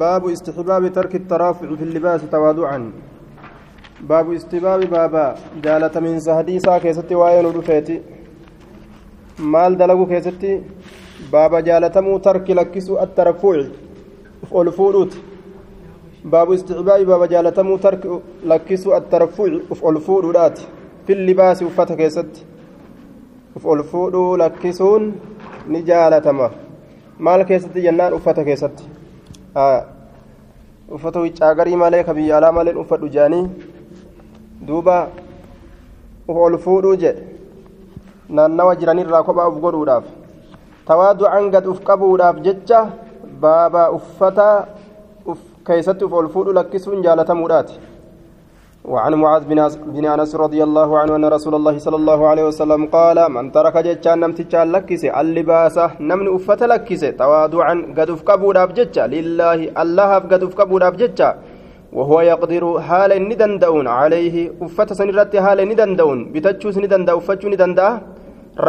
باب استحباب ترك الترافع في اللباس تواضعا. باب استحباب بابا جالة من سهديسا كيستي وين رفيتي. مال دلقو كيستي. بابا جالتمو ترك لكسو الترفع الفولوت باب استحباب بابا جالتمو ترك لكسو الترفع الفولوت في اللباس وفتا كيستي الفولو لكسون نجالتما maal keessatti jennaan uffata keessatti uffata wiccagarii malee ka biyya alaa maleen uffadhu jedhanii duuba ol fuudhuu jedhe naannawa jiranirraa kophaa uf godhuudhaaf tawaadu'an gad uf qabuudhaaf jecha baabaa uffata keessatti uf ol fuudhu lakkisuun jaalatamuudhaati وعن معاذ بن أنس رضي الله عنه أن رسول الله صلى الله عليه وسلم قال من ترك جتان نمتجا لكس اللباس نمن أفت لكس تواضعا قد افكبوا جتا لله الله قد افكبوا جتا وهو يقدر حال ندندون عليه أفت سنرت حال ندندون بتجوس ندند افتشو ندندا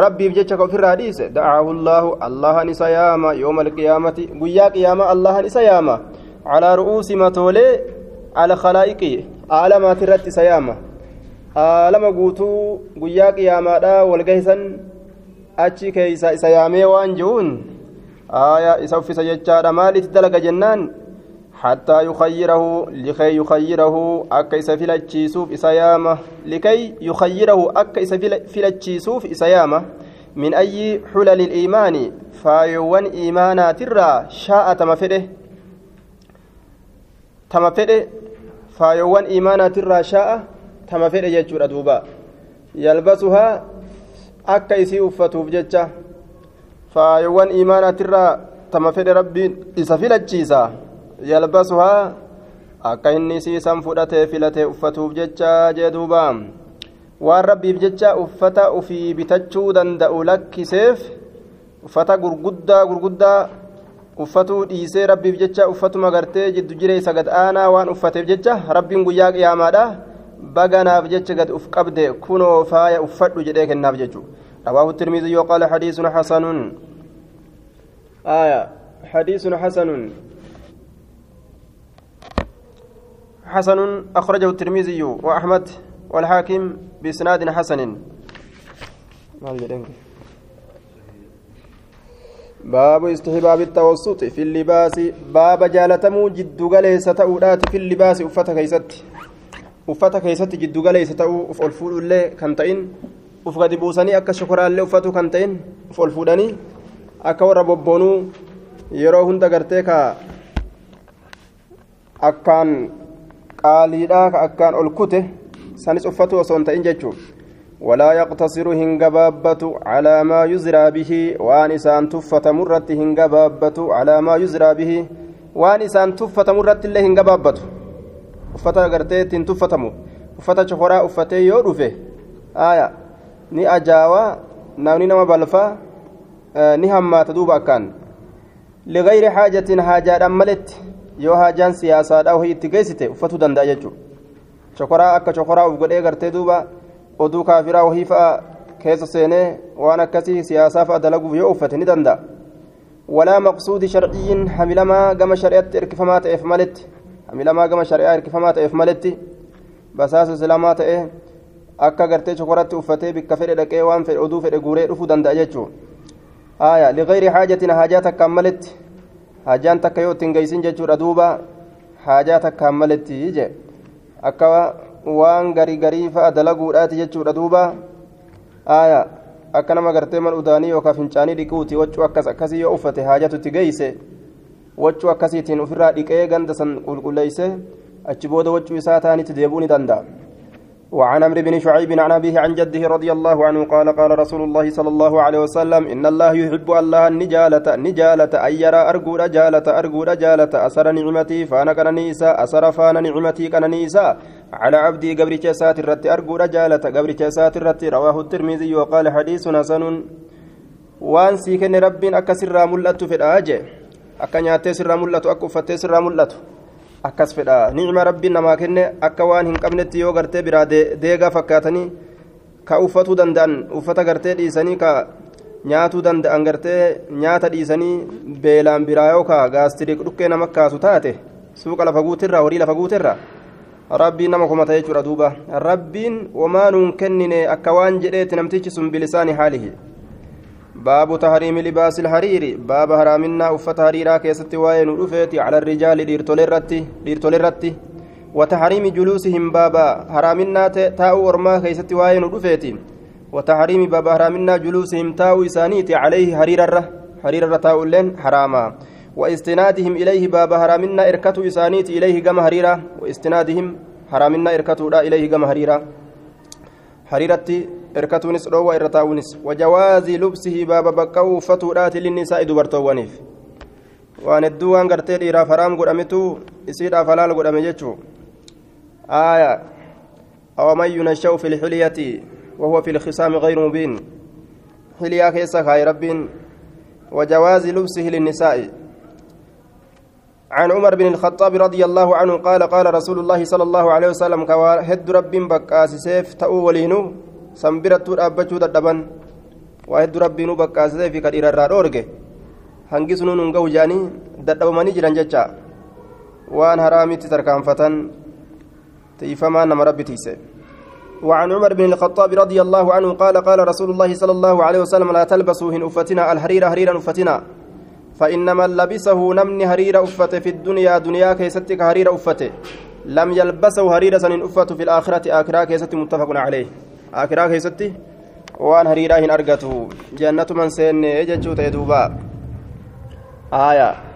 ربي بجتك في الحديث دعاه الله الله نسياما يوم القيامة قيا قيامة الله نسياما على رؤوس متولي على خلائقه. Aalamaati irratti isa yaama aalama guutuu guyyaa qiyaamaadha walgahisan achi keeysa isa yaamee waan ji'uun aayaa isa uffisa jechaadha maalitti dalaga jennaan حتى يخيره لكي يخيره أكا إسا سوف إسيامة لكي يخيره أكا إسا فيلتشيسوف إسيامة من أي حلل الإيمان فايوان إيمانا ترى شاء تمفده تمفده faayowwan imaanaatirraa shaa'a tama fedhe jechuudha duuba yalbasuhaa akka isii uffatuuf jecha faayowwan imaanaatirraa tama fedhe rabbiin isa filachiisa yalbasuhaa akka inni isiisan fudhatee filatee uffatuuf jecha jee duuba waan rabbiif jecha uffata ufii bitachuu danda'u lakkiseef uffata gurguddaa gurguddaa uffatuu dhiisee rabbiif jecha uffatuma gartee jiddu jireessa gad aanaa waan uffateef jecha rabbiin guyyaa qiyaamaadha baganaaf jecha gad uf qabde kunoo faaya uffadhu jedhee kennaaf jechu رواه الترمذي وقال حديث حسن آية حديث حسن حسن أخرجه الترمذي وأحمد والحاكم بإسناد حسن ما baabu istixbaabi tawassuxi fi libaasi baaba jaalatamuu jiddugaleessa ta'uudhaati fi libaasi uffata keeysatti. Uffata keeysatti jiddugaleessa ta'uu uf ol fuudhullee kan ta'in uf gadi buusanii akka shokoraallee uffatu kan ta'in uf ol fuudhanii akka warra bobboonuu yeroo hunda gartee ka akkaan qaaliidhaa ka akkaan ol kute sanis uffatu osoo ta'in jechuudha. ولا يقتصر هنجبابة على ما يزرى به وان إسان تفة مرة هنجبابة على ما يزرى به وان إسان تفة مرة الله هنجبابة agartee ittiin tuffatamu uffata chokoraa uffatee yoo dhufe aya ni ajaawaa namni nama balfaa ni hammaata duuba akkaan ligayri haajatin haajaadhaan maletti yoo haajaan siyaasaadhaa wahii itti geessite uffatuu danda'a jechuudha chokoraa akka chokoraa uf godhee gartee duuba oduu kaafiraa wahii fa'a keessa seenee waan akkasii siyaasaa fa'a dalaguuf yoo uffate ni danda'a walaa maqsuudi sharciyyiin hamilamaa gama shari'atti hirkifamaa ta'eef maletti hamilamaa gama shari'aa hirkifamaa ta'eef maletti basaasa islaamaa ta'e akka gartee chokoratti uffatee bikka fedhe dhaqee waan fedhe oduu fedhe guuree dhufuu danda'a jechuudha haaya ligayri haajatiin haajaa takkaan maletti haajaan takka yoo ittiin geessin jechuudha duuba haajaa takkaan maletti je akka waan garii garii fa'a dalaguudhaati jechuudha duuba aya akka nama gartee man udaanii yookaan fincaanii dhiquuti waccuu akkas akkasii yoo uffate haajatutti geeyse waccuu akkasiitiin ofirraa dhiqee ganda san qulqulleeyse achi booda waccuu isaa taanitti deebuu ni danda'a وعن عمرو بن شعيب عن أبيه عن جده رضي الله عنه قال قال رسول الله صلى الله عليه وسلم إن الله يحب الله النجالة نجالة أن يرى أرجو رجالة أرجو رجالة أسر نعمتي فأنا كان نيسا أسر فانا نعمتي كان نيسا على عبدي قبر جسات الرت أرجو رجالة قبر جسات الرت رواه الترمذي وقال حديث حسن وان سيكن رب أكسر ملت في الآجة أكنياتي سر ملت أكفتي سر ملت akkas fedha nicma rabbiin namaa kenne akka waan hin qabnetti yoo gartee biraa deegaa fakkaatanii ka uffatuu danda'an uffata gartee dhiisanii ka nyaatuu danda'an gartee nyaata dhiisanii beelaan biraa yookaan gaastiriik dhukkee nama kaasu taate suuqa lafa guutirraa horii lafa guutirraa rabbiin nama komata jechuudha duuba rabbiin wamaa nuun kennine akka waan jedheeti namtichi sun bilisaani haalihi baabu tahriimi libaasi hariiri baaba haraaminaa uffata hariiraa keessatti waa'ee nu dhufeeti cala rijaali dhiirtole irratti بابا حرامنا تاو ورما كيست واين دفيتي وتحريم بابا حرامنا جلوسهم تاو إسانيتي عليه حرير الره حرير الره تاو لين حراما واستنادهم إليه بابا حرامنا إركتوا إسانيتي إليه كما حريرا واستنادهم حرامنا إركتوا لا إليه كما حريرا حريرتي إركتونس روى إرتاونس وجواز لبسه بابا بكو فتورات للنساء دبرتوانيف waan hedduu waan gartee dhiiraaf haraam godhametu isiidhaaf halaal godhame jechuu أو من ينشأ في الحلية وهو في الخصام غير مبين. حلية كيسا خاي رب وجواز لبسه للنساء. عن عمر بن الخطاب رضي الله عنه قال قال رسول الله صلى الله عليه وسلم هد رب بكاس سيف تأو ولينو سنبرت أبجو دبن وهد رب بكاس سيف كدير الرادورجه hangi sunuun hin gahu jaanii dadhabamanii jiran jecha waan haraamitti tarkaanfatan تيفما نما ربي تيسي وعن عمر بن الخطاب رضي الله عنه قال قال رسول الله صلى الله عليه وسلم لا تلبسوا هن أفتنا الحرير هريرا أفتنا. فإنما لبسه نمني هرير أفته في الدنيا دنيا كيستك هرير أفته. لم يلبسه هرير سن أفته في الآخرة آخرة كيست متفق عليه. آخرة كيست وان هريرا هن أرقته جنة من سين يججو تيدوبا. آية.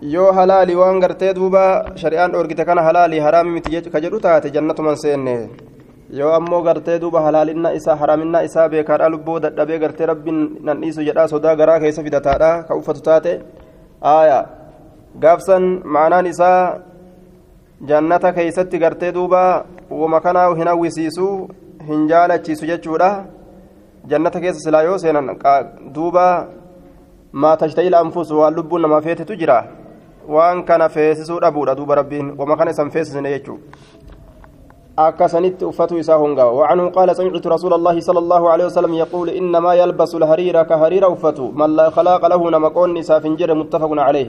yoo halaali waan gartee duuba shari'aan dhoorgite kana halaali haraami miti ka jedhu taate seenne yoo ammoo gartee duuba halaalinna isaa haraaminna isaa beekaadha lubbuu dadhabee gartee rabbiin nan dhiisu jedhaa sodaa garaa keessa fidataadha ka uffatu taate aaya gaafsan ma'anaan isaa jannata keeysatti gartee duuba wama kanaa hin hawwisiisu hin jaalachiisu jechuudha jannata keessa silaa yoo seenan duuba maa tashtahil anfusu waan lubbuun namaa feetetu jira waan kana feesisuu dhabuudha duuba rabbiin wama kana isan feesisne jechuu uffatu isaa hongawa وعنه قال سمعت رسول الله صلى الله عليه وسلم يقول إنما يلبس الهرير كهرير أفته من لا خلاق له نمقون إسافنجر متفق عليه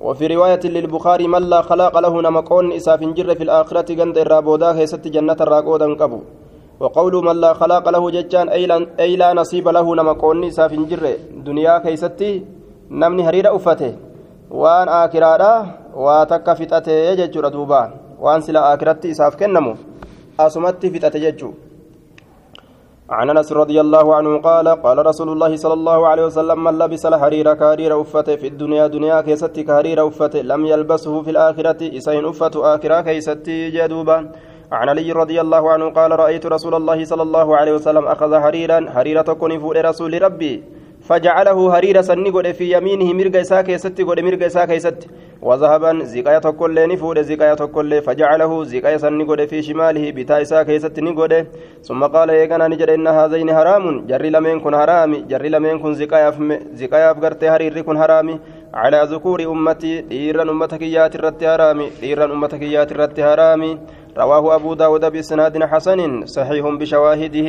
وفي رواية للبخاري من لا خلاق له نمقون إسافنجر في الآخرة قند الرابودا هيست جنة الراقودا قبو وقول من لا خلاق له ججان أي لا نصيب له نمقون إسافنجر دنيا كيستي نمني هرير أفته waan aakiraadha waa takka fixate jechuudha waan sila aakiratti isaaf kennamu asumatti fixate عن أنس رضي الله عنه قال قال رسول الله صلى الله عليه وسلم من لبس الحرير كهرير أفته في الدنيا دنيا كيست كهرير أفته لم يلبسه في الآخرة إسين أفته آخرة كيست جدوبا. عن علي رضي الله عنه قال رأيت رسول الله صلى الله عليه وسلم أخذ حريرا حريرة كن فوق رسول ربي. فجعله هريرا سني قد في يمينه مرقى إساء كيست قد مرقى إساء كيست وذهبا زكاية تقول نفود زكاية تقول فجعله زكاية قد في شماله بتا إساء كيست نقود ثم قال يقنا نجد إن هذين حرام؟ جري لمن كن حرام جري لمن كن زكاية زكاية فقرت هرير كن حرام. على ذكور أمتي ديرا أمتك يات الرت حرام ديرا أمتك يات الرت حرام. رواه أبو داود بسناد حسن صحيح بشواهده.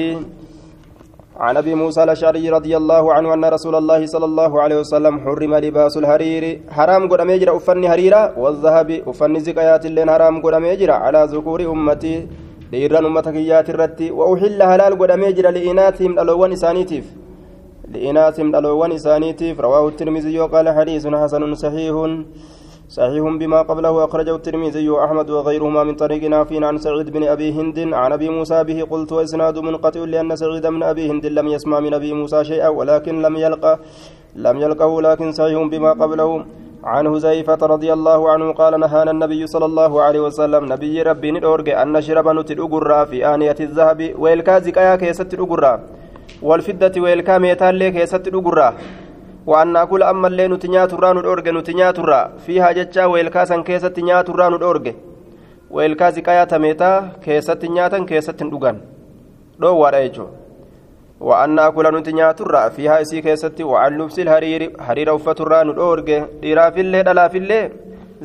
عن ابي موسى الاشعري رضي الله عنه ان رسول الله صلى الله عليه وسلم حرم لباس الحرير حرام قد ميجرا افني حريرا والذهب افني زكايات اللين حرام قد ميجرا على ذكور امتي ummata kiyyaati irratti wauxilla halaal godhamee jira li'inaatihim dhaloowwan isaaniitiif li'inaatihim dhaloowwan isaaniitiif rawaahu tirmiziyyu qaala xadiisun xasanun saxiihun صحيح بما قبله أخرجه الترمذي وأحمد وغيرهما من طريق نافع عن سعيد بن أبي هند. عن أبي موسى به قلت وإسناد منقطع لأن سعيد بن أبي هند لم يسمع من أبي موسى شيئا ولكن لم يلقى لم يلقه لكن صحيح بما قبله. عن هزيفة رضي الله عنه قال نهانا النبي صلى الله عليه وسلم نبي ربي ندورج أن نشرب نتلقرا في آنية الذهب ويلكازك يا كيست الأقرا والفدة ويلكا ميتال كيست الأقرا waan naakul ammallee nuti nyaaturraa nu dhoorge nuti nyaaturraa fiihaa jechaa weelkaa san keessatti nyaaturraa nu dhoorge. Weelkaa ziqayaa tameetaa keessatti nyaatan keessatti hin dhugan. Dhoowwaadha jechuudha waan naakula nuti nyaaturraa fiihaa isii keessatti waan lubsil hariira uffaturraa nu dhoorge dhiiraafillee dhalaafillee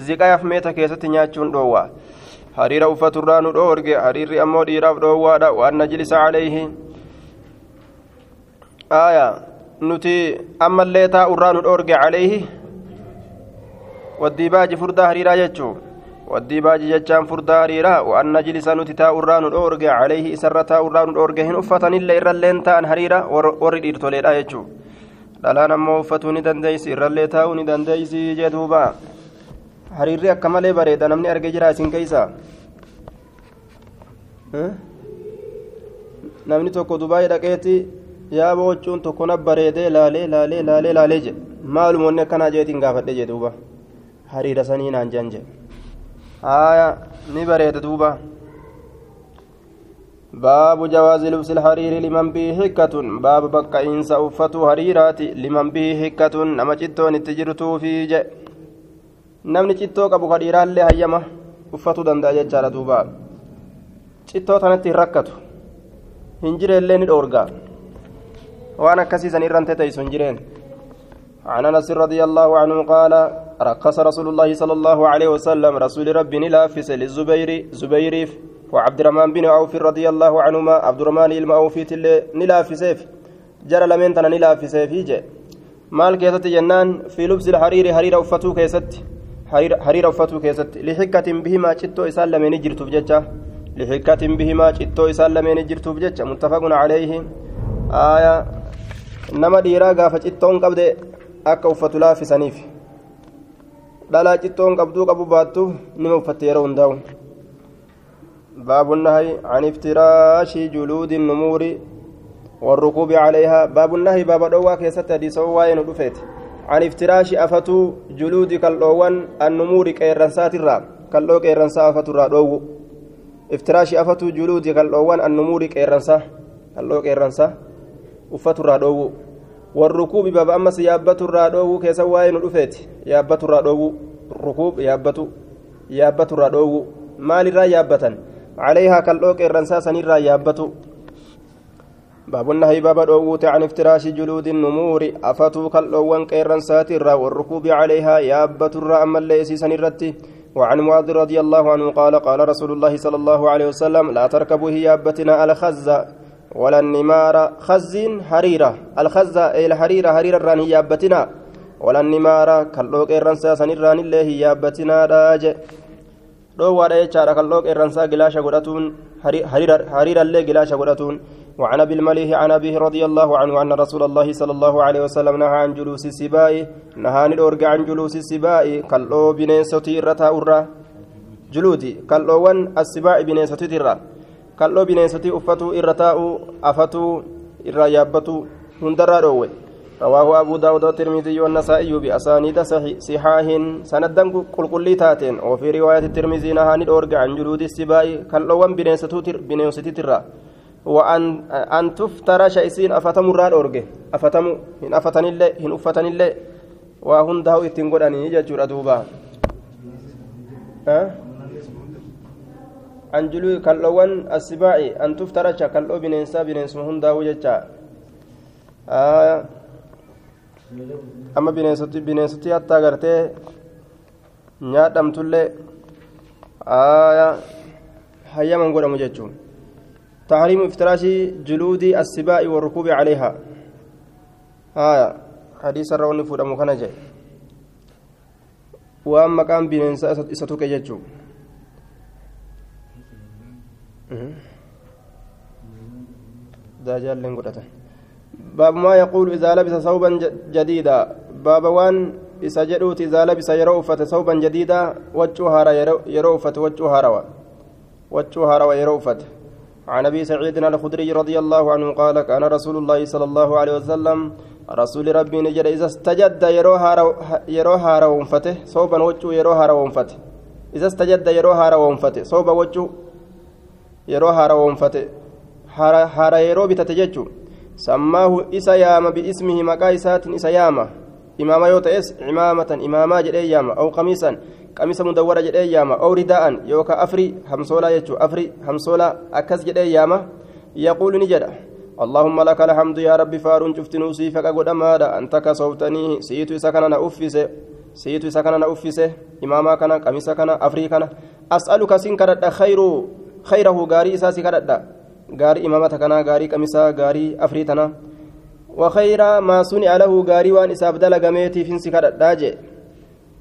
ziqayaaf meeta keessatti nyaachuun dhoowwaa. Hariira uffaturraa nu dhoorge hariirri ammoo dhiiraaf dhoowwaadha waan najlisa caleeyhi aayaa nuti ammallee taa'urraa nu dhoorge caleeyhi waddibaaji furdaa hariiraa jechuu waddibaaji jechaan furdaa hariiraa waan najlisa nuti taa'urraa nu dhoorge caleeyhi isarra taa'urraa nu dhoorge hin uffatanillee irralleen ta'an hariira warri dhiirtoleedha jechuu dhalaan ammoo uffatuu ni dandeeysi irrallee taa'uu ni dandeeysi jee hariirri akka malee bareeda namni arge jira isin keeysa namni tokko dubaayii dhaqeeti yaaba wachuun tokko na bareedee laalee laalee laalee laalee jedhe maalumoonni akkanaa jeetiin gaafadhe jedhe duuba hariira sanii naan jean jedhe haaya ni bareeda duuba باب جواز لبس الحرير لمن به حكة باب بقى إنسا أفتو حريرات لمن به حكة نما جتون التجرتو في جي نمني جتو قبو حريران لي هيما أفتو دندا جتشارة دوبا جتو تنتي ركتو هنجر اللي ندورغا وأنا كسيسا إرانتي تيسو هنجرين عن أنس رضي الله عنه قال رقص رسول الله صلى الله عليه وسلم رسول ربي نلافس للزبير زبيريف وعبد الرحمن بن عوف رضي الله عنهما عبد الرحمن المعوفي نلافسيف جرى لمن تنا نلافسيف يجي مال كيست جنان في لبس الحرير حرير أفتو كيست حرير أفتو كيست. لحكة بهما شتو إسال لمن جرتو بججة لحكة بهما شتو إسال لمن جرتو بججة متفق عليه. آية نما ديرا قافة شتون قبل akka uffatu laafisaniif. Dhalaa cittoon qabduu qabu baattu nima uffatte yeroo hundaa'u. باب النهي عن افتراش جلود النمور والركوب عليها باب النهي باب دوا كيست حديث وين دفيت عن افتراش افتو جلود كاللوان النمور كيرنسات الرا كاللو كيرنسا افتو الرا افتراش افتو جلود كاللوان النمور كيرنسا كاللو كيرنسا الرا دو والركوب باب أمس يابت الرادو كيسا واين رفيت يابت الرادو ركوب يابت يابت الرادو مال را يابتا عليها كالوك الرنسا سنير يابت باب النهي باب دووت عن افتراش جلود النمور أفتو كالوان كيرنسات الرا والركوب عليها يابت الرا أما الليسي سنيرتي وعن معاذ رضي الله عنه قال قال رسول الله صلى الله عليه وسلم لا تركبوا هي يابتنا على خزة ولا النمار خزين حريرة. الخزة أي الحريرة حريرة راني يابتنا. ولا النمار كاللوك إرنسا سنران الله يابتنا راج. dhoowwaadha jechaadha kan looq irransaa gilaasha godhatuun hariirallee gilaasha godhatuun وعن أبي المليح عن أبيه رضي الله عنه أن رسول الله صلى الله عليه وسلم نهى عن جلوس السباء. نهى ندورج عن جلوس السباء. كالو بنيستي رتا أرى جلودي. كالوان السباء بنيستي ترى kal'oo bineensotii uffatuu irra taa'uu afatuu irraa yaabbatuu hundarraa dhoowwe. رواه أبو داود والترمذي والنسائي بأسانيد صحاح سندا قلقلي تاتين وفي رواية الترمذي نهى ندورج عن جلود السباء كاللوان بنيستي ترى وأن أن تفتر شيسين أفتم الراد أورجه أفتم هن أفتن الله هن أفتن الله وهن دهو إتنقل أن يجور أدوبا أه؟ An juluu kal'oowwan assibaa'i an tuftaracha kal'oo bineensaa bineensuma hundaa'uu jecha amma bineensoti bineensoti hatta agartee nyaadhamtullee hayyaman godhamu jechuun افتراش جلود السباء والركوب عليها آية حديث الرون فود أمو كان جاي وأما كان بننسى إساتوك جيتشو دجال لنقطة باب ما يقول إذا لبس ثوبا جديدا. باب وان إذا جدوت إذا لبس يروفة ثوبا جديدا وجهها يروفة وجهها روى وجهها روى يروفة. عن أبي سعيد الخدري رضي الله عنه قال كان رسول الله صلى الله عليه وسلم رسول ربي نجد إذا استجد يروها روفته صوبا وجه يروها روفته إذا استجد يروها روفته صوبا وجه yeroo haarawoonfate haara yeroo bitate jechuun sammaahu isa yaama bi'ismihi maqaa isaatiin isa yaama imaama yoo ta'es imaamatan imaamaa jedhee yaama aw qamiisan qamisa mudawwara jedhee yaama aw ridaa'an yookaan afri hamsoolaa jechuun afri hamsoolaa akkas jedhee yaama yaquulu ni jedha اللهم لك الحمد يا ربي فارون شفت نوسي فقا قد ماذا أنت كسوفتني سيتو إسا كان أفسه سيتو إسا كان أفسه إماما كان قميصا كان أفري كان أسألك سنكرت خير خيره غاري إساسي كرددا غاري إمامة كنا غاري كمسا غاري أفريتنا وخير ما صنع له غاري وان إساف دلقميتي فين سكر الداجي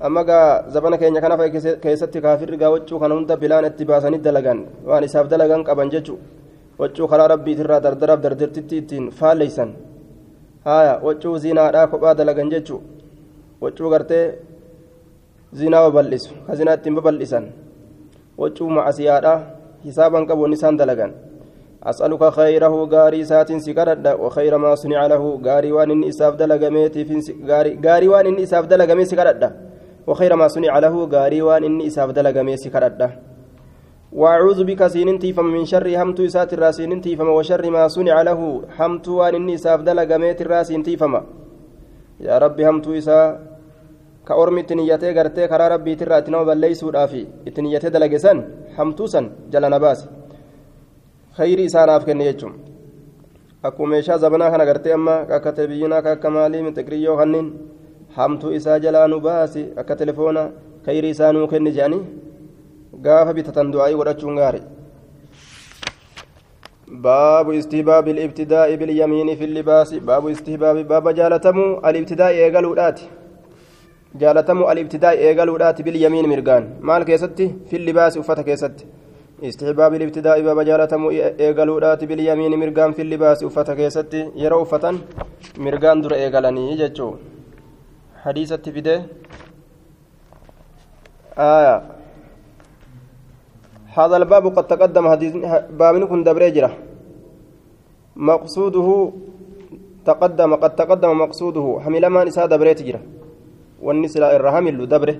amma gaa zabana keenya kana keessatti kaafirri gaa waccuu kana hunda bilaan itti baasanii dalagan waan isaaf dalagan qaban jechu waccuu karaa rabbiitirraa dardaraaf dardartitti ittiin faalleysan haya waccuu zinaadhaa kophaa dalagan jechu waccuu gartee zinaa babal'isu ka zinaa ittiin babal'isan waccuu macasiyaadhaa hisaaban qabuun isaan dalagan أسألك خيره غاري سات سكرد وخير ما صنع له غاري وان إني إساف دلقميتي في غاري وان إني إساف دلقمي سكرد وخير ما صنع له غاري وان إني إساف دلقمي سكرد وأعوذ بك سيننتي فم من شر همت إسات الراسيننتي فما وشر ما صنع له همت وان إساف دلقميت الراسينتي فما يا ربي همت إسا كأورمي تنيتي غرتي كرا ربي ترى تنو بليسو دافي تنيتي دلقسن همتوسن جل نباسي khayrii isaanaaf kenne jechuun akkuma meeshaa zabanaa kana gartee amma akka televizyinaa akka maalii mixiqriyyoo kanniin hamtuu isaa jalaa nu baasi akka telefoona khayrii isaa nuu kenni jedhanii gaafa bitatan du'aa'ii godhachuun gaari. باب استهباب الابتداء باليمين في اللباس باب استهباب باب جالتمو الابتداء ايغلودات جالتمو الابتداء ايغلودات باليمين مرغان مال كيستي في اللباس وفتى كيستي استحباب الابتداء باب جالتم ايغلودات باليمين مرغان في اللباس افتا كيستي يرو فتن مرغان در ايغلني جچو حديثة فيده آية هذا الباب قد تقدم حديث باب كن دبريجرة مقصوده تقدم قد تقدم مقصوده حمل ما نساء دبريتجرة والنساء الرحمل دبره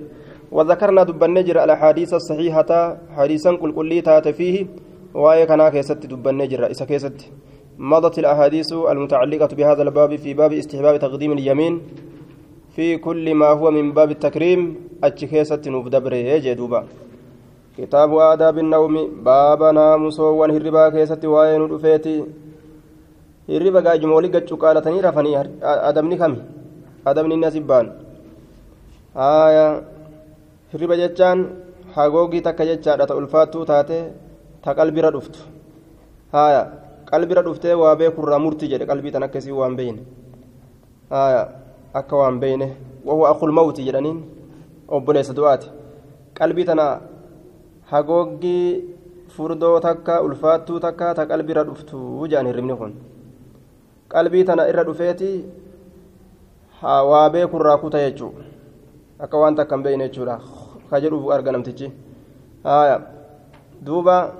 وذكرنا دبنجر الأحاديث الصحيحة حديثا كل كلي تات فيه. وآية كنا كيست دبنجر إسا كيست. مضت الأحاديث المتعلقة بهذا الباب في باب استحباب تقديم اليمين. في كل ما هو من باب التكريم أتشكيست نفدبر يجدوبا كتاب آداب النوم باب ناموس والهربا كيست وآية ندفيتي ijmoolii gachuu qaalatanii rafanii adabni kami adabni inni asibbaan aayaa hirriba jechaan hagoogii takka jechaadha ta ulfaattuu taate ta qalbira dhuftu. Haya qalbira dhuftee waa beekurraa murti jedhe qalbii tan akkasii waan beeyne. Haya akka waan beeyne wahuwa akul mawti jedhaniin obboleessa du'aati. Qalbii tana hagoogii furdoo takka ulfaattuu takka ta qalbira dhuftu jedhan hirribni kun. Qalbii tana irra dhufeeti waa beekurraa kuta jechuu akka waan takka hin beeyne jechuudha ka jedhuuf arga namtichi duuba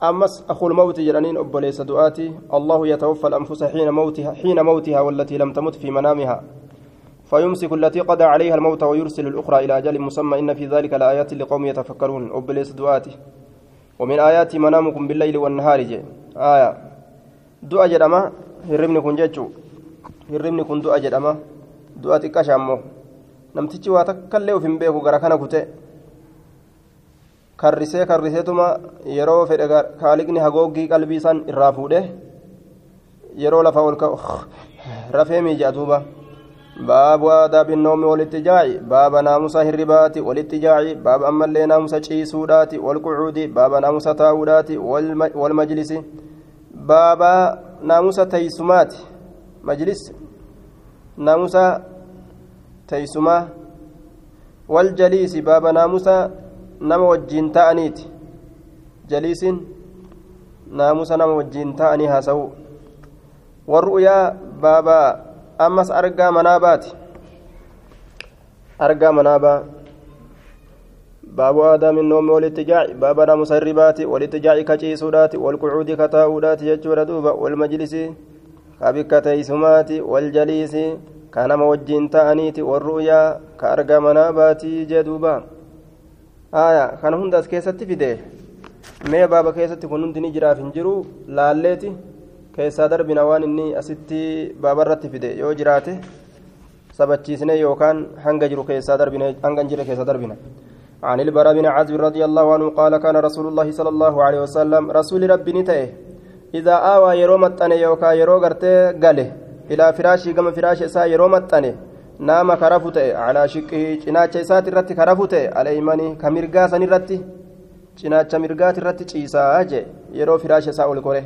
ammas akul mawti jedhaniin obboleessa du'aati allahu yatawaffa alanfusa xiina mawtiha xiina mawtiha wallatii lam tamut fi manaamiha فيمسك التي قضى عليها الموت ويرسل الأخرى إلى أجل مسمى إن في ذلك لآيات لقوم يتفكرون أبليس دعاتي ومن آيات منامكم بالليل والنهار جي آية دعاء جدما هرمني كن جيتشو هرمني كن دعاء جدما دعاء تكاشامو namtichi waa takkallee uf hin beeku gara kana kute. Karrisee karriseetuma yeroo fedhe kaaliqni hagoogii qalbii san irraa fuudhe yeroo lafa ol rafee miija duuba baabu aadaabi noomi walitti jaaci baaba naamusa hirribaati walitti jaaci baaba ammallee naamusa ciisuudhaati walqucuudi baaba naamusa taa'uudhaati walmajlisi baaba naamusa teeysumaati majlis. Naamusa teeysumaa waljaliisi baaba naamusa nama wajjiin ta'aniiti. Jaliisin naamusa nama wajjiin ta'anii haasa'u warru'yaa baaba ammas argaa manaabaati argaa manaabaa baabu aadaamin noomi walitti jaaci baaba naamusa hirribaati walitti jaaci kaciisuudhaati walqucuudi kataa'uudhaati jechuudha duuba walmajlisi kabikka teeysumaati waljaliisi ka nama wajjiin ta'aniiti warru'yaa ka argaa manaabaati jee duuba aya kana hunda as keessatti fide mee baaba keessatti kun hundi ni jiraaf hin jiru laalleeti keessaa darbina waan inni asitti baabarratti fide yoo jiraate sabachiisne yookaan hanga jiru keessaa darbine hanga hin jirre keessaa darbina عن البراء بن عازب رضي الله عنه قال كان رسول الله صلى الله عليه وسلم رسول ربي نتئه إذا آوى يروم التني يوكا يرو غرتي قاله إلى فراشي كما فراشي سا يروم التني نام كرفته على شقه cinaacha isaati irratti karafute aleeymani ka mirgaa san irratti cinaacha mirgaati irratti ciisaa jee yeroo firaasha isaa ol kore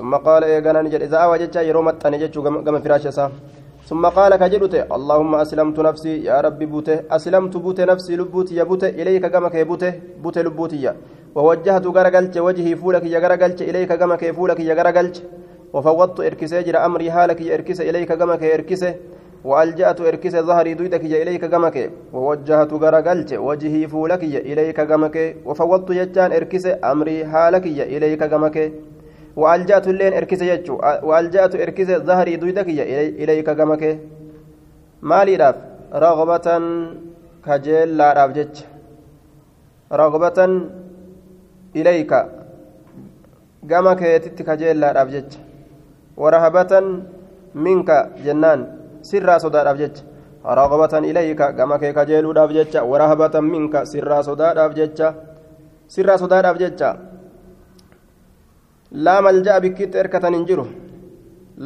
قال إيغانا نجد إذا أوى جتشا يرومت أنا جتشو قم فراش سا ثم قال كجلت اللهم أسلمت نفسي يا ربي بوته أسلمت بوته نفسي لبوتي بوته إليك يا بوته بوته لبوتي ووجهت غرقلت وجهي فولك يا غرقلت إليك يا فولك يا غرقلت وفوضت إركسي جرى أمري حالك إركس إليك قمك إركس وألجأت إركس ظهري دويدك إليك قمك ووجهت غرقلت وجهي فولك إليك قمك وفوضت يجان أمري حالك إليك قمك وألجأت اللين إركس يجو وألجأت إركس ظهري دويدك إليك قمك مالي راف؟ رغبة كجيل لا راف جج رغبة إليك قمك يتت كجيل لا راف جج ورهبة منك جنان سرا صدار أبجج رغبة إليك كما كيك جيلو أبجج ورهبة منك سرا صدار أبجج سرا صدار أبجج لا ملجأ بكت إركة ننجره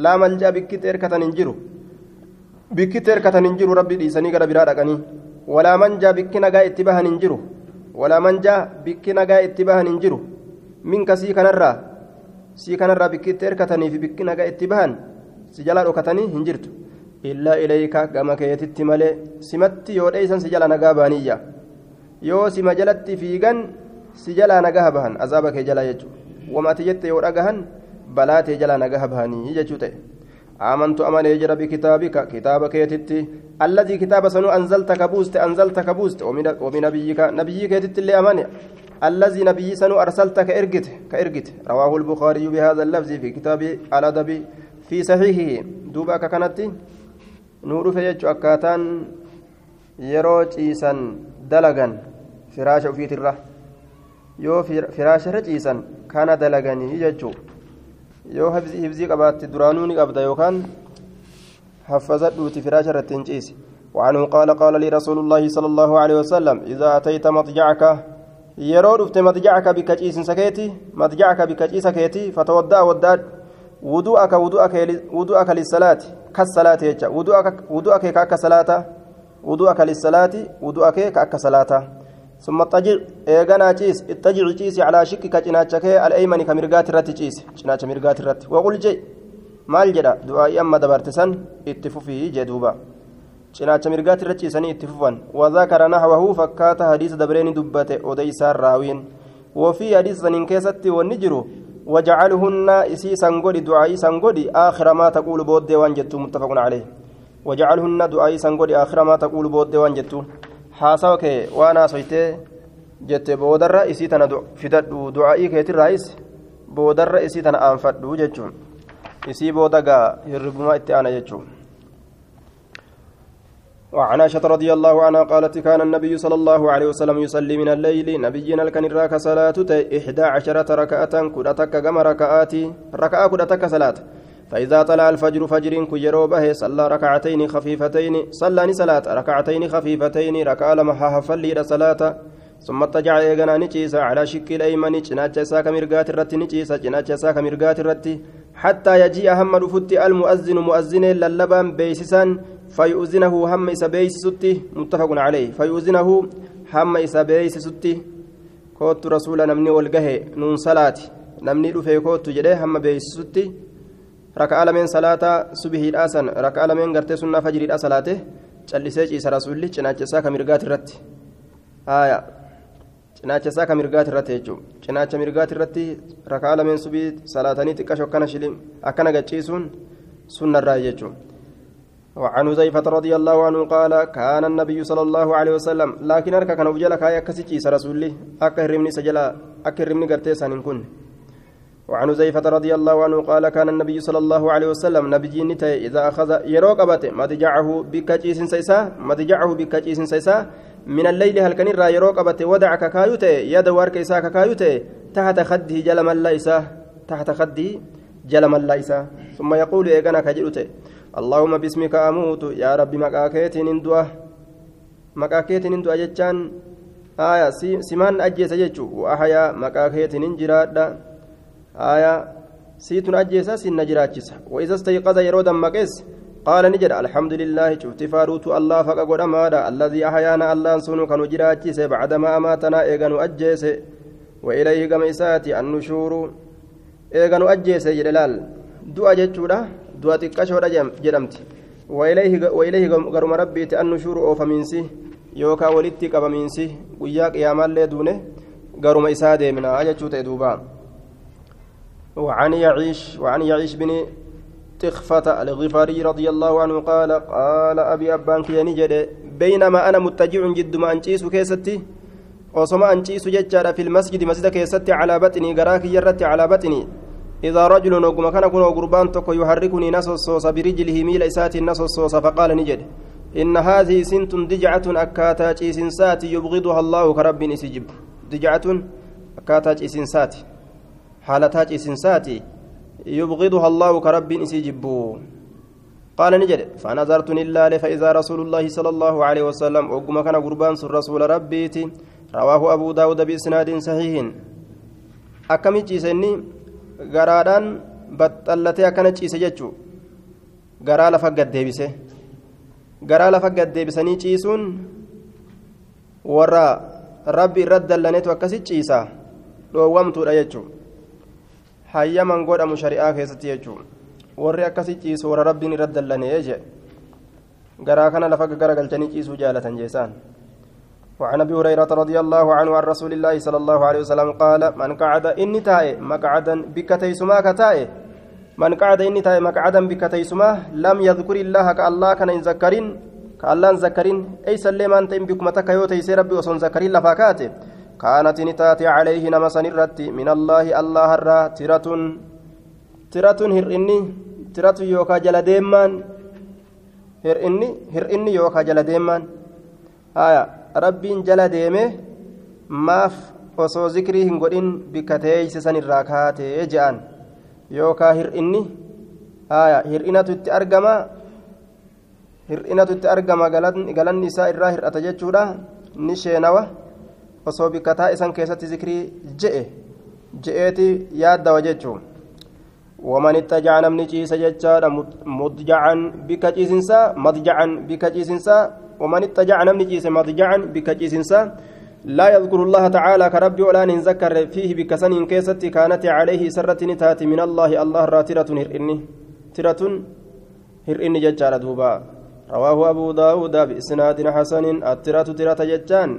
لا ملجأ بكت إركة ننجره بكت إركة ننجره ربي ديساني قد برادقني ولا منجأ بك نجا اتباها ننجره ولا منجأ بك نجا اتباها ننجره منك سي كنرا سي كنرا بكت إركة في بك نجا اتباها سجلا ركتني هنجرت illaa ilayka gama keetitti malee simatti yoo dheeysan si jala nagaa baaniyya yoo sima jalatti fiigan si jalaa nagaa bahan azaaba kee jalaa jechuudha wama ati jette yoo dhagahan balaa tee jalaa nagaa bahanii jechuu ta'e آمنت أمن يجرى بكتابك كتاب كيتتي الذي كتاب سنو أنزلت كبوست أنزلت كبوست وبنبيك نبيك يتت اللي أمن الذي نبي سنو أرسلت كإرجت كإرجت رواه البخاري بهذا اللفظ في كتاب الأدب في صحيحه دوبا كانت nuu dhufe jechuun akkaataan yeroo ciisan dalagan firaasha ofiitirra yoo firaasharra ciisan kana dalaganii jechuun yoo hibzii qabaatte duraanuu ni qabda yookaan haffazadhuuti firaasha irratti hin ciise وعنه قال قال لي رسول الله صلى الله عليه وسلم إذا أتيت مضجعك يرو دفت مضجعك بكجيس سكيتي مضجعك بكجيس سكيتي فتودع وداد وضوءك وضوءك وضوءك للصلاة كالصلاة يجا وضوءك وضوءك كأك صلاة وضوءك للصلاة وضوءك كأك صلاة ثم اضطجع eegana ciisi اضطجع ciisi على شقك cinaacha kee الأيمن ka mirgaa irratti ciisi cinaacha mirgaa irratti وقل jedhi du'aa'ii amma dabarte san itti fufii jee duuba. Cinaacha mirgaatti irra ciisanii itti fufan wazakara naxwahu fakkaata hadiisa dabreeni dubbate odeysaan raawiin wofii hadiisa saniin keessatti wanni jiru واجعلهن isii san godhi du'aa'ii san godhi آخر ما تقول booda waan jettu متفق عليه وجعلهن دعائي سنغودي آخر ما تقول بود وان جتو حاسوك وأنا سويته جت بودر إسي تنا فددو دعائي كيتر رئيس بودر إسي تنا أنفدو جتو booda gaa hirribuma itti aana jechuun وعن عائشة رضي الله عنها قالت كان النبي صلى الله عليه وسلم يصلي من الليل نبينا الكنراك صلاة إحدى عشرة ركعة كدتك كما ركعات؟ rakaa kudha tokko salaata. فإذا طلع الفجر fajrii ka jiru bahe صلى ركعتين خفيفتين صلى salaata ركعتين خفيفتين rakaa lama haphii salaata. ثم اضطجع eegana niciisa على شقه الأيمن cinaacha isaa ka mirgaa irratti niciisa cinaacha isaa ka mirgaa irratti. حتى يجيء hamma dhufutti المؤذن mu'azzinni lallabaan beeksisaa فيؤذنه hamma isa beeksisutti متفق عليه فيؤذنه hamma isa beeksisutti كوت رسول نمني والقهي نون صلاة نمني رفي كوت جده هم بيسستي ركع لمن صلاة صبح الأسن ركع لمن قرتي سنة فجر الأسلاته callisee ciisa rasuulli cinaacha isaa ka mirgaati irratti haaya cinaacha isaa ka mirgaati irratti jechuudha cinaacha mirgaati irratti rakaa lameen subii salaatanii xiqqasho akkana shilim akkana gachiisuun sunnarraa jechuudha. وعن حذيفة رضي الله عنه قال كان النبي صلى الله عليه وسلم لكن أركا كان وجل كايا كسيتي رسولي أكرمني سجلا أكرمني قرتيسان كن. وعن حذيفة رضي الله عنه قال كان النبي صلى الله عليه وسلم نبي نتي إذا أخذ يروق أبته مضجعه بكجيس سيسا مضجعه بكجيس سيسا من الليل هل كان الرا يروق أبته ودعك كايوتي يد وارك إساك كايوتي تحت خده جلم الليسة تحت خده جلم الليسة ثم يقول إيقنا كجلوتي اللهم باسمك أموت يا ربي مكاكيت نندوه مكاكيت نندوه جتان آية سمان أجيس جتشو وأحيا مكاكيت ننجراد آية سيتون أجيسا سن جراجس وإذا استيقظ يرودا مكيس قال نجد الحمد لله شفت فاروت الله فقد أمادا الذي أحيانا الله سنو كانوا جراجس بعدما أماتنا إيغانو أجيس وإليه قم إساتي النشور eega nu ajjeese. Jedhe laal. Du'a jechuudha du'a xiqqashoodha jedhamti wailayhi garuma rabbiiti an nushuuru oofamiinsi yookaan walitti qabamiinsi guyyaa qiyaamaallee duune garuma isaa deemna jechuu ta'e duuba وعن يعيش وعن يعيش بن تخفة الغفاري رضي الله عنه قال قال أبي أبان كياني جد بينما أنا متجع جد ما أنشيس كيستي وصما أنشيس ججارة في المسجد مسجد كيستي على بطني قراك يرتي على بطني إذا رجل نقم كان كن قربان تكو يحركني نصص برجله ميل إسات نصص فقال نجد إن هذه سنت دجعة أكاتا جيسنسات يبغضها الله كرب إسجب دجعة أكاتا جيسنسات حالتا جيسنسات يبغضها الله كرب إسجب قال نجد فنظرت لله فإذا رسول الله صلى الله عليه وسلم وقم كان قربان رسول ربيتي رواه أبو داود بإسناد صحيح. أكمل جيسني garaadhaan baxxallatee akkana ciise jechuun garaa lafa gaddeebise. Garaa lafa gaddeebisanii ciisuun warra rabbi irratti dallaneetu akkasi ciisa dhoowwamtuudha jechuun hayyaman godhamu shari'aa keessatti jechuun warri akkasi ciisu warra rabbiin irratti dallanee jee garaa kana lafa garagalchanii ciisuu jaalatan jeesaan. وعن أبي هريرة رضي الله عنه عن رسول الله صلى الله عليه وسلم قال من قعد إني تاي مقعدا بكتيسما كتاي من قعد إني تاي مقعدا بكتيسما لم يذكر الله كالله كان يذكرين كالله ذكرين اي سلمان تيم بكم تكيوتي ربي وسن ذكرين لفاكات كانت نتاتي عليه نما سنرت من الله الله الرا. ترة ترة هرئني ترة يوكا جل ديمان. هرئني هرئني يوكا جل ديمان. آية. rabbiin jala deeme maaf osoo zikrii hin godhin bikka teeyse san irraa kaatee je'an yookaa hir'inni haya hir'inatu itti argama hir'inatu itti argama galanni isaa irraa hir'ata jechuudha ni sheenawa osoo bikka taa'isan keessatti zikrii je'e je'eeti yaaddawa jechuun ومن اتجع نمني جيس ججار مضجعا بك جيسنسا مضجعا بك جيسنسا ومن اتجع نمني جيس مضجعا بك لا يذكر الله تعالى كربي ولا نذكر فيه بكسن كيست كانت عليه سرة نتات من الله الله راترة هرئني ترة هرئني ججار دوبا. رواه أبو داود بإسناد حسن الترة ترة ججان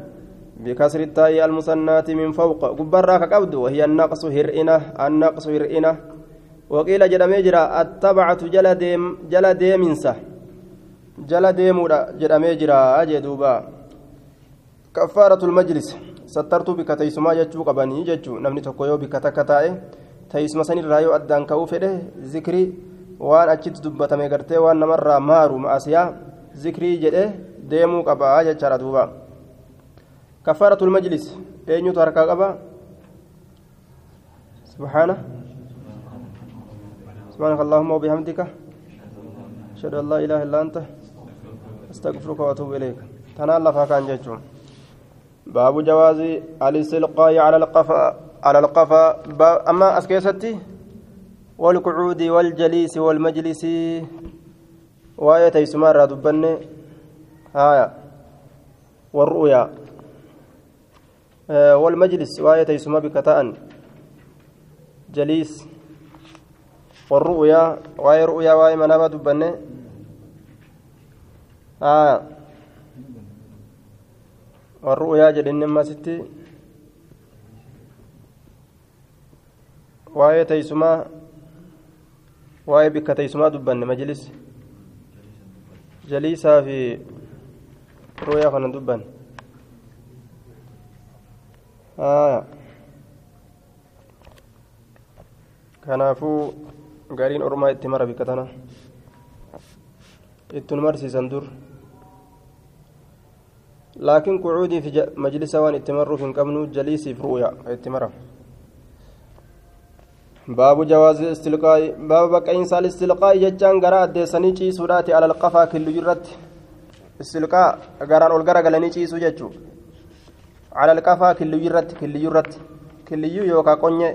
بكسر التاء المثنات من فوق. قبراك قبض وهي النقص هرئنة النقص هرئنة وقيل جرا التبعة جل ديم جل ديمنسا جل ديمودا جدمي جرا أجدوبا كفارة المجلس سترت بك تيسما جتشو قبني جتشو نمني تكويو بك تكتاي تيسما سني رايو أدان كاو فده ذكري waan achitti dubbatame gartee waan namarraa maaru ma'asiyaa zikrii jedhe deemuu qaba jechaadha duuba. Kafaaratul majlis. Eenyutu harkaa qaba? Subhaana. سبحانك اللهم وبحمدك أشهد أن لا إله إلا أنت أستغفرك وأتوب إليك. تنال فكان جيتشون. باب جواز الاستلقاء على القفا على القفا. أما أسكيستي؟ والقعود والجليس والمجلس. وآية تيسمار دبن آية. والرؤيا. آه والمجلس. وآية تيسما بكتاء جليس. والرؤيا. وآية رؤيا وآية منابة دبن آية والرؤيا جدن ما ستي وآية تيسما waa'ee bikka teessumaa dubbanne majlis jaliisaa fi rooyaa kana dubbanne kanaafuu gariin ormaa itti mara bikka tana ittun marsiisan dur laakiin qucuudii fi majlisa waan itti marruuf hin qabnu jaliisiif ru'uya itti mara baabu jawaazi istilqaa'i baaba baqa'iinsa istilqaa'i jechaan garaa addeessanii ciisuudhaati alal qafaa killuyyuu irratti istilqaa garaan ol garagalanii ciisuu jechuu alal qafaa killuyyuu irratti killuyyuu irratti killuyyuu yookaan qonyee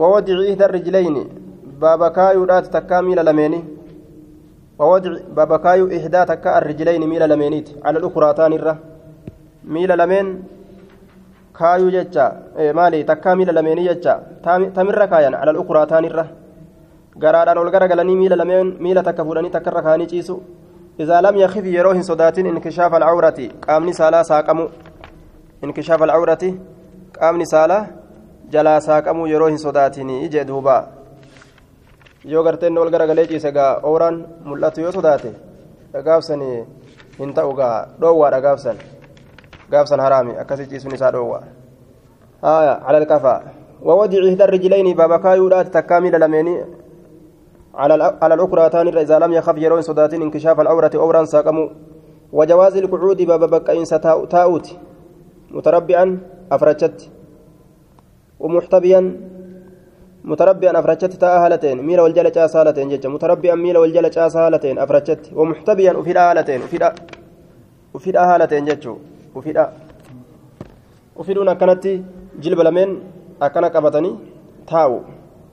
wawadiicii hidha rijilayni baaba kaayuudhaati takkaa miila lameeni دات تكا ميل لميني ووضع باب كايو إحدى تكا الرجلين ميل لمينيت. على الأخرى تاني ميل لمين؟ kaayuu jecha maali takkaa miila lameenii jecha tamirra kaayan alal ukuraa taanirra garaadhaan ol garagalanii miila lameen miila takka fuudhanii takkarra kaanii ciisu إذا لم يخف يروه صداتين انكشاف العورة. قام سالا ساقمو. انكشاف العورة. قام سالا جلا ساقمو يروه صداتين يجي دوبا. Yoo garteen ol garagalee ciise gaa ooraan mul'atu yoo sodaate gaafsanii hin ta'u gaa dhoowwaadha gaafsan gaafsan haraami akkasii ciisuun isaa dhoowwaa haya cala alkafaa ووضع إحدى الرجلين بابكا يودات تكامل لميني على الأخرى إذا لم يخف يرون صداتين انكشاف العورة أورا ساقموا وجواز القعود باب بكاين تاؤت متربعا أفرجت ومحتبيا متربعا أفرجت تاء هالتين ميل والجل جاس هالتين جج متربعا ميل والجل جاس هالتين أفرجت ومحتبيا وفي هالتين وفي وفي هالتين جج وفي وفي كانت جلب لمن أكنا قبطني تاو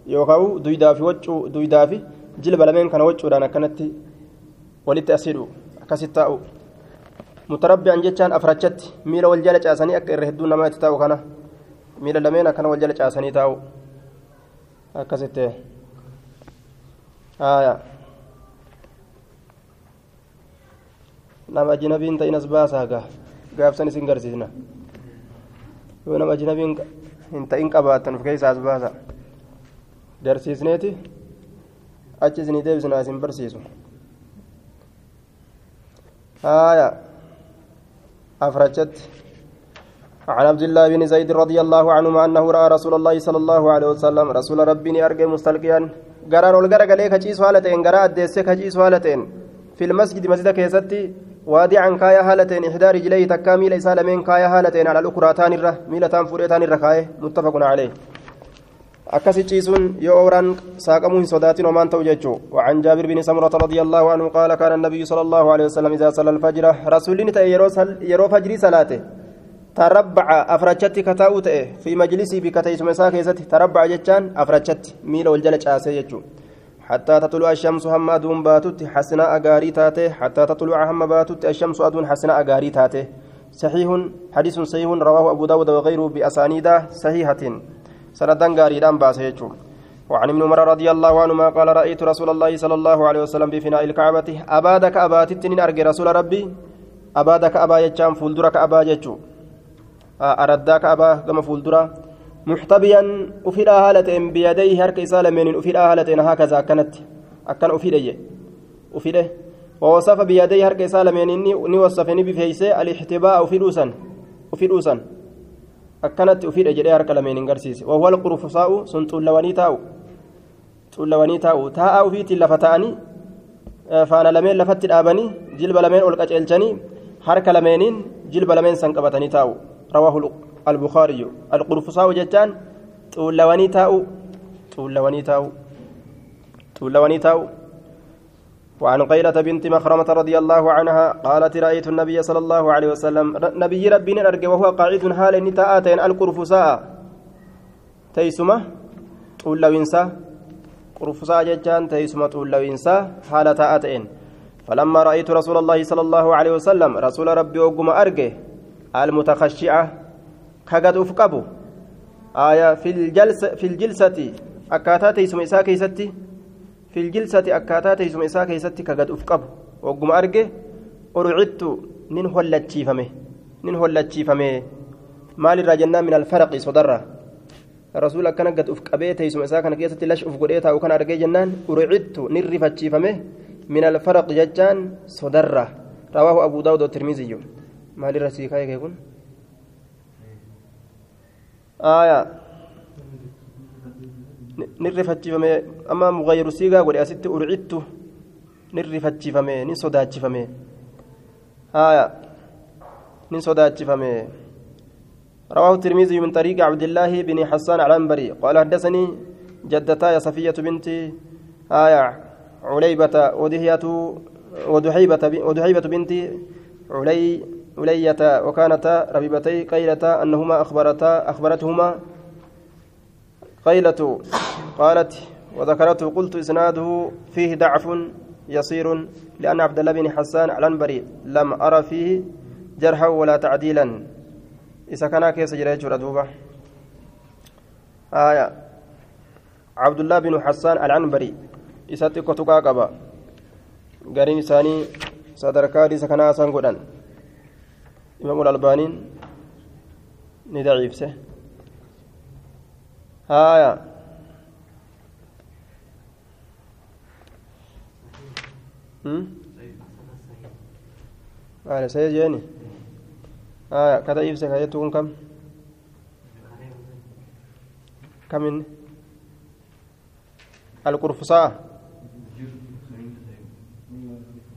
duydaafi waccuu duydaafi jilba lameen kana waccuudhaan akkanatti walitti asidhu akkasitti taa'u mutarabbi'an jechaan afrachatti miila wal jala caasanii akka irra hedduu namaa itti taa'u kana miila lameen akkana wal jala caasanii taa'u akkasitti haaya nama ajinabiin ta'in as baasaa gaa gaafsan isin garsiisna yoo nama ajinabiin hin ta'in qabaattan of keessaa as baasaa garsiisneeti achi isinii deebisnaa isin barsiisu آية أفرجت عن عبد الله بن زيد رضي الله عنهما أنه رأى رسول الله صلى الله عليه وسلم رسول ربي أرجع مستلقيا قرار والقرق عليك كجيس هالتين قراء الديس كجيس هالتين في المسجد مسجد كيستي وادعا كايا هالتين إحدى رجليه تكامل سالمين كايا هالتين على الأخرى تان الره ميلتان فريتان الرخاية متفق عليه. akkasi ciisuun yoo ooraan saaqamuu hin sodaatin homaan ta'u jechuu وعن جابر بن سمرة رضي الله عنه قال كان النبي صلى الله عليه وسلم إذا صلى الفجر رسول نتا يرو فجري صلاته. تربع أفرجت كتاو في مجلسي بكتيس مساك تربع جتان أفرجت ميل والجلج آسي جتشو. حتى تطلع الشمس هم أدون باتت حسناء أغاري تاته حتى تطلع هم باتت الشمس أدون حسناء أغاري تاته صحيح حديث صحيح رواه أبو داود وغيره بأسانيد صحيحة. سندان غاريدان باسه وعن ابن عمر رضي الله عنهما قال رأيت رسول الله صلى الله عليه وسلم بفناء الكعبة. أبادك أبات التنين أرجي رسول ربي. أبادك أبا يجام فولدرك أبا يجو. أرداك أبا كما فولدرا محتبيا أفيد هالة بيديه هرك إسالة من أفيد هالة هكذا كانت أكن أفيد أفيده ووصف بيديه هرك إسالة من إني وصفني بفيسه الاحتباء أفيدوسا أفيدوسا akkanatti ufiidha jedhee harka lameen hin garsiise wawwal qurfusaa'u sun xuullawanii taa'u xuullawanii taa'u taa'aa ufiitiin lafa ta'anii faana lameen lafatti dhaabanii jilba lameen ol qaceelchanii harka lameeniin jilba lameen san qabatanii taa'u rawaahu البخاري. القرفصاء جتان xuullawanii taa'u xuullawanii taa'u xuullawanii taa'u وعن قيلة بنت مخرمة رضي الله عنها قالت رأيت النبي صلى الله عليه وسلم نبي ربنا أرجع وهو قاعد حال نتاءتين القرفساء تيسمة طول لوينسا قرفساء جتان تيسمة طول لوينسا حال تاءتين فلما رأيت رسول الله صلى الله عليه وسلم رسول ربي وقم أرجع. المتخشعة كقد أفقبه آية في الجلسة في الجلسة أكاتا تيسمة إساء كيستي. في الجلسة أكاتا تيسم إساء كيستي كقد أفقب. وقم أرجه أرعدت. نين هلتشيفمه نين هلتشيفمه مال الرجنة من الفرق صدرة. رسول كان قد أفقبه تيسم إساء كان كيستي لش أفقريتها وكان أرجه جنان. أرعدت. نرفتشيفمه من الفرق ججان صدرة. رواه أبو داود والترمذي مال الرسيكا يكون آية nirrifachiifame amma mugayyiru siigaa godhe asitti urcittu nirrifachiifame nin sodaachifame haya nin sodaachifame رواه الترمذي من طريق عبد الله بن حسان العنبري. قال حدثني جدتاي صفية بنت آية عليبة ودهية ودحيبة ودحيبة بنت علي علية وكانتا ربيبتي قيلتا أنهما أخبرتا أخبرتهما قيلة قالت وذكرته قلت إسناده فيه ضعف يصير لأن عبد الله بن حسان العنبري لم أرى فيه جرحا ولا تعديلا. isa kanaa keessa jira jechuudha duuba aya cabdullah binu xasaan alcanbari isa xiqqo tuqaa qaba gariin isaanii sadarkaa hadiisa إمام الألباني ندعيف سه هايا هم على سيد يعني هايا كذا يفسك هاي تكون كم كم القرفصاء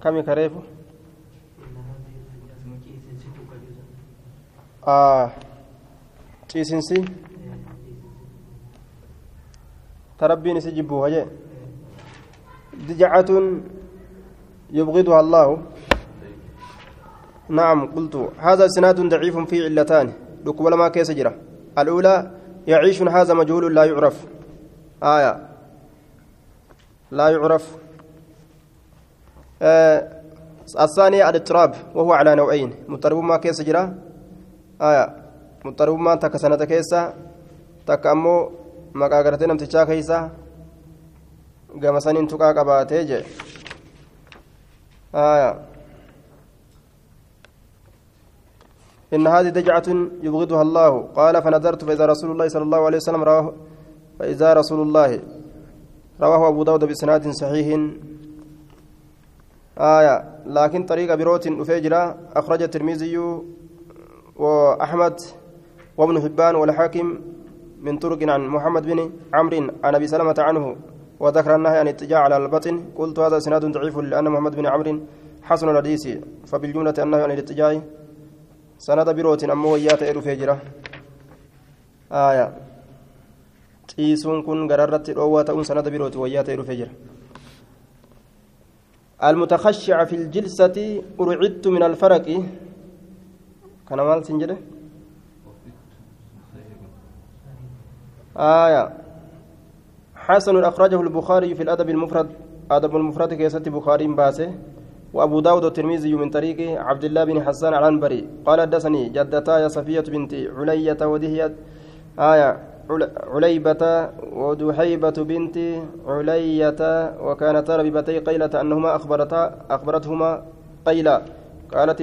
كم كريفه kareefu ciisinsi. تربين سجبوها جاء دجعة يبغضها الله نعم قلت هذا سناد ضعيف في علتان لقبل ما كيس جرى الأولى يعيش هذا مجهول لا يعرف آية لا يعرف آه الثانية الاضطراب وهو على نوعين مضطرب ما كيس جرى آية مضطرب ما تكسنة كيسة تكأمو maqaa gartee namtichaa keeysa gama saniin tuqaa qabaatee jee. إن هذه دجعة يبغضها الله قال فنظرت فإذا رسول الله صلى الله عليه وسلم رواه فإذا رسول الله رواه أبو داود بإسناد صحيح آية لكن طريق بروت أفجرة أخرج الترمذي وأحمد وابن حبان والحاكم من طرق عن محمد بن عمرو عن أبي سلمة عنه وذكر النهي عن الاتجاه على البطن. قلت هذا سناد ضعيف لأن محمد بن عمرو حسن الحديث فبالجملة النهي عن الاتجاه سند بروت أمه ويات ايرو فجره آية. ciisuun kun gararratti dhoowwaa ta'uun sanada birooti wayyaa ta'e dhufee jira المتخشع في الجلسة أرعدت من الفرق. كان مال سنجده آية حسن أخرجه البخاري في الأدب المفرد أدب المفرد كيسة بخاري باسه وأبو داود الترمذي من طريق عبد الله بن حسان العنبري قال حدثني جدتا صفية بنت علية ودهية آية عليبة ودحيبة بنت علية وكانتا ربيبتي قيلة أنهما أخبرتا أخبرتهما قيلة قالت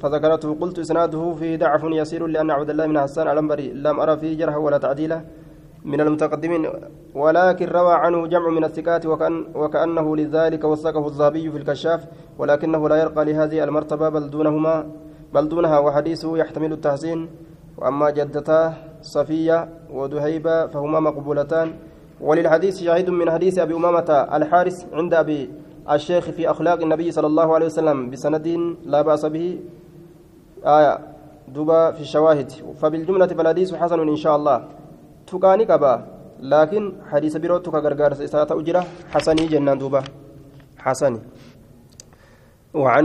فذكرته قلت إسناده فيه ضعف يسير لأن عبد الله بن حسان العنبري لم أرى فيه جرح ولا تعديله من المتقدمين ولكن روى عنه جمع من الثقات وكأن وكأنه لذلك وثقه الذهبي في الكشاف ولكنه لا يرقى لهذه المرتبة بل دونهما بل دونها وحديثه يحتمل التحسين. وأما جدتاه صفية ودهيبة فهما مقبولتان. وللحديث شاهد من حديث أبي أمامة الحارس عند أبي الشيخ في أخلاق النبي صلى الله عليه وسلم بسند لا بأس به. آية دبا في الشواهد. فبالجملة فالحديث حسن إن شاء الله. laakiin hadiisa birootu ka gargaarsa isaa ta'u jira xasanii jennaan duuba xasani وعن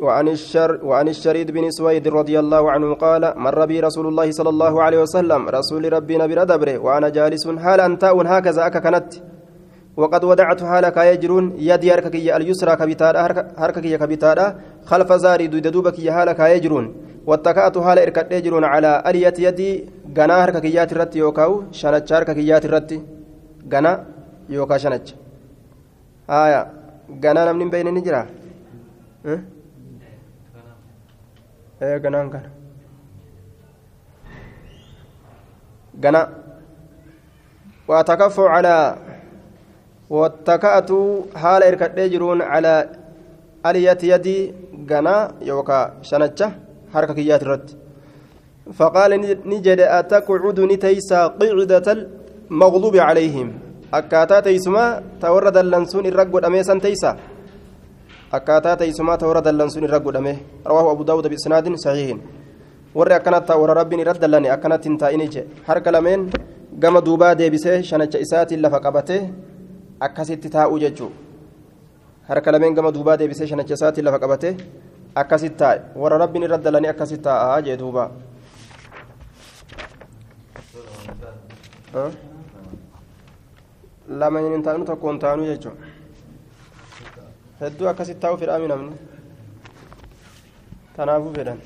وعن الشر وعن الشريد بن سويد رضي الله عنه قال مر بي رسول الله صلى الله عليه وسلم. رسول ربي نبي وأنا جالس حال انتاء هكذا أكا كانت وقد ودعت حالك يجرون يدي هركك اليسرى كبتادا هركك كبتادا خلف زاري دويد دوبك حالك يجرون واتكأت حال إركد يجرون على ألية يدي غنا هركك يات الرت يوكاو شنچ هركك يات الرت غنا يوكا شنچ آية غنا نمن بين نجرا. إيه غنا غنا غنا. واتكفوا على واتكأت حال إركد يجرون على ألية يدي غنا يوكا شنچ حركة كيات الرد فقال نجد أتقعد نتيسا قعدة المغضوب عليهم. أكاتا تيسما تورد اللنسون الرقود أميسا تيسا أكاتا تيسما تورد اللنسون الرقود أميه رواه أبو داود بإسناد صحيح. warri akkanatti warra rabbiin irra dallane akkanatti hin taa'ini je harka lameen gama duubaa deebisee shanacha isaatiin lafa qabatee akkasitti taa'uu jechuu harka lameen gama duubaa deebisee shanacha isaatiin lafa qabatee akkasit taa'e warra rabbiin irra dalanii akkasit taa'aa jee duuba lama hin taanu tokko hin taanu jechuudha hedduu akkasit taa'u fedhaami namni tanaafuu fedhan